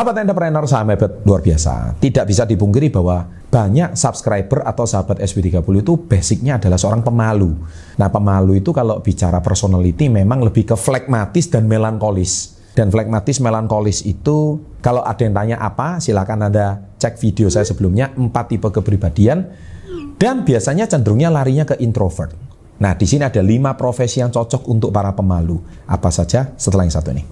Sahabat entrepreneur hebat luar biasa. Tidak bisa dipungkiri bahwa banyak subscriber atau sahabat SB30 itu basicnya adalah seorang pemalu. Nah pemalu itu kalau bicara personality memang lebih ke flekmatis dan melankolis. Dan flekmatis melankolis itu kalau ada yang tanya apa silakan Anda cek video saya sebelumnya empat tipe kepribadian dan biasanya cenderungnya larinya ke introvert. Nah, di sini ada lima profesi yang cocok untuk para pemalu. Apa saja setelah yang satu ini?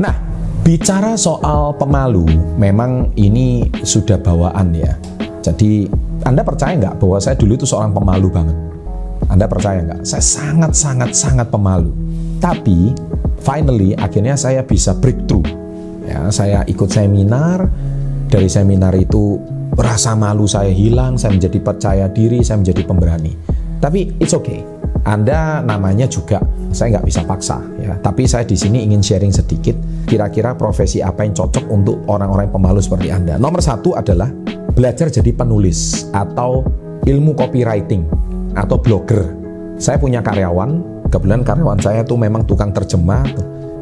Nah, bicara soal pemalu, memang ini sudah bawaan ya. Jadi, Anda percaya nggak bahwa saya dulu itu seorang pemalu banget? Anda percaya nggak? Saya sangat-sangat-sangat pemalu. Tapi, finally, akhirnya saya bisa breakthrough. Ya, saya ikut seminar, dari seminar itu rasa malu saya hilang, saya menjadi percaya diri, saya menjadi pemberani. Tapi it's okay. Anda namanya juga saya nggak bisa paksa ya. Tapi saya di sini ingin sharing sedikit kira-kira profesi apa yang cocok untuk orang-orang pemalu seperti Anda. Nomor satu adalah belajar jadi penulis atau ilmu copywriting atau blogger. Saya punya karyawan, kebetulan karyawan saya tuh memang tukang terjemah,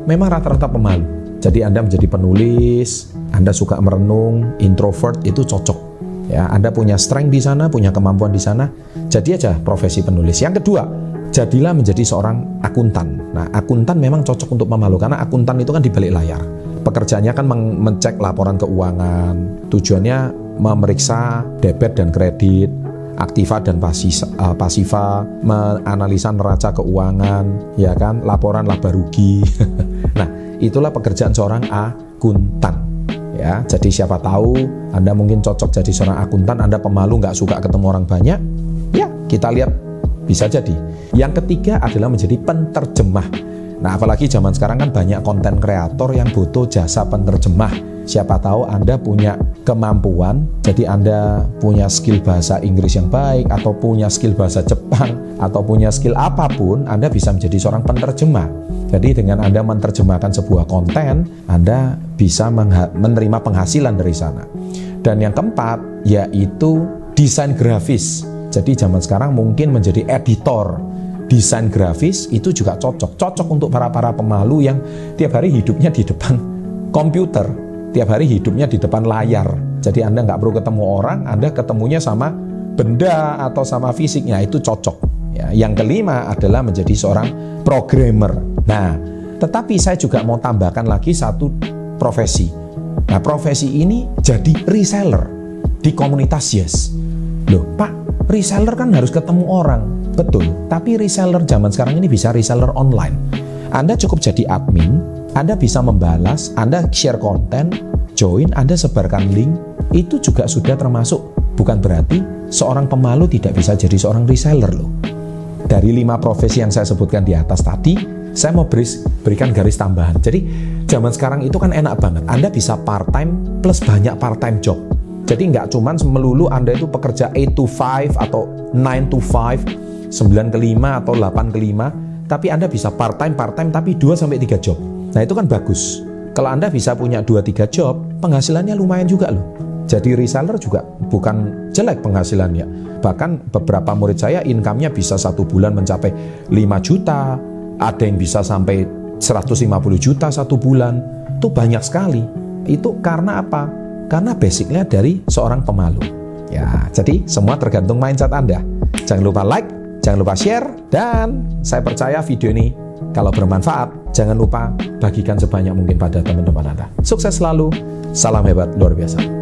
memang rata-rata pemalu. Jadi Anda menjadi penulis, Anda suka merenung, introvert itu cocok. Ya, Anda punya strength di sana, punya kemampuan di sana, jadi aja profesi penulis. Yang kedua, jadilah menjadi seorang akuntan. Nah, akuntan memang cocok untuk pemalu karena akuntan itu kan di balik layar. Pekerjaannya kan mengecek laporan keuangan. Tujuannya memeriksa debit dan kredit, aktiva dan eh, pasiva, menganalisa neraca keuangan, ya kan, laporan laba rugi. nah, itulah pekerjaan seorang akuntan. Ya, jadi siapa tahu Anda mungkin cocok jadi seorang akuntan, Anda pemalu nggak suka ketemu orang banyak, ya kita lihat bisa jadi. Yang ketiga adalah menjadi penterjemah. Nah, apalagi zaman sekarang kan banyak konten kreator yang butuh jasa penterjemah. Siapa tahu Anda punya kemampuan, jadi Anda punya skill bahasa Inggris yang baik, atau punya skill bahasa Jepang, atau punya skill apa pun, Anda bisa menjadi seorang penterjemah. Jadi dengan Anda menerjemahkan sebuah konten, Anda bisa menerima penghasilan dari sana. Dan yang keempat, yaitu desain grafis. Jadi zaman sekarang mungkin menjadi editor desain grafis itu juga cocok. Cocok untuk para-para pemalu yang tiap hari hidupnya di depan komputer, tiap hari hidupnya di depan layar. Jadi Anda nggak perlu ketemu orang, Anda ketemunya sama benda atau sama fisiknya, itu cocok. Ya, yang kelima adalah menjadi seorang programmer. Nah, tetapi saya juga mau tambahkan lagi satu profesi. Nah, profesi ini jadi reseller di komunitas Yes. Loh, Pak, reseller kan harus ketemu orang. Betul, tapi reseller zaman sekarang ini bisa reseller online. Anda cukup jadi admin, Anda bisa membalas, Anda share konten, join, Anda sebarkan link, itu juga sudah termasuk. Bukan berarti seorang pemalu tidak bisa jadi seorang reseller loh. Dari lima profesi yang saya sebutkan di atas tadi, saya mau beri, berikan garis tambahan. Jadi zaman sekarang itu kan enak banget. Anda bisa part time plus banyak part time job. Jadi nggak cuman melulu Anda itu pekerja 8 to 5 atau 9 to 5, 9 ke 5 atau 8 ke 5, tapi Anda bisa part time part time tapi 2 sampai 3 job. Nah, itu kan bagus. Kalau Anda bisa punya 2 3 job, penghasilannya lumayan juga loh. Jadi reseller juga bukan jelek penghasilannya. Bahkan beberapa murid saya income-nya bisa satu bulan mencapai 5 juta, ada yang bisa sampai 150 juta satu bulan. Itu banyak sekali. Itu karena apa? Karena basicnya dari seorang pemalu. Ya, jadi semua tergantung mindset Anda. Jangan lupa like, jangan lupa share, dan saya percaya video ini kalau bermanfaat, jangan lupa bagikan sebanyak mungkin pada teman-teman Anda. Sukses selalu, salam hebat luar biasa.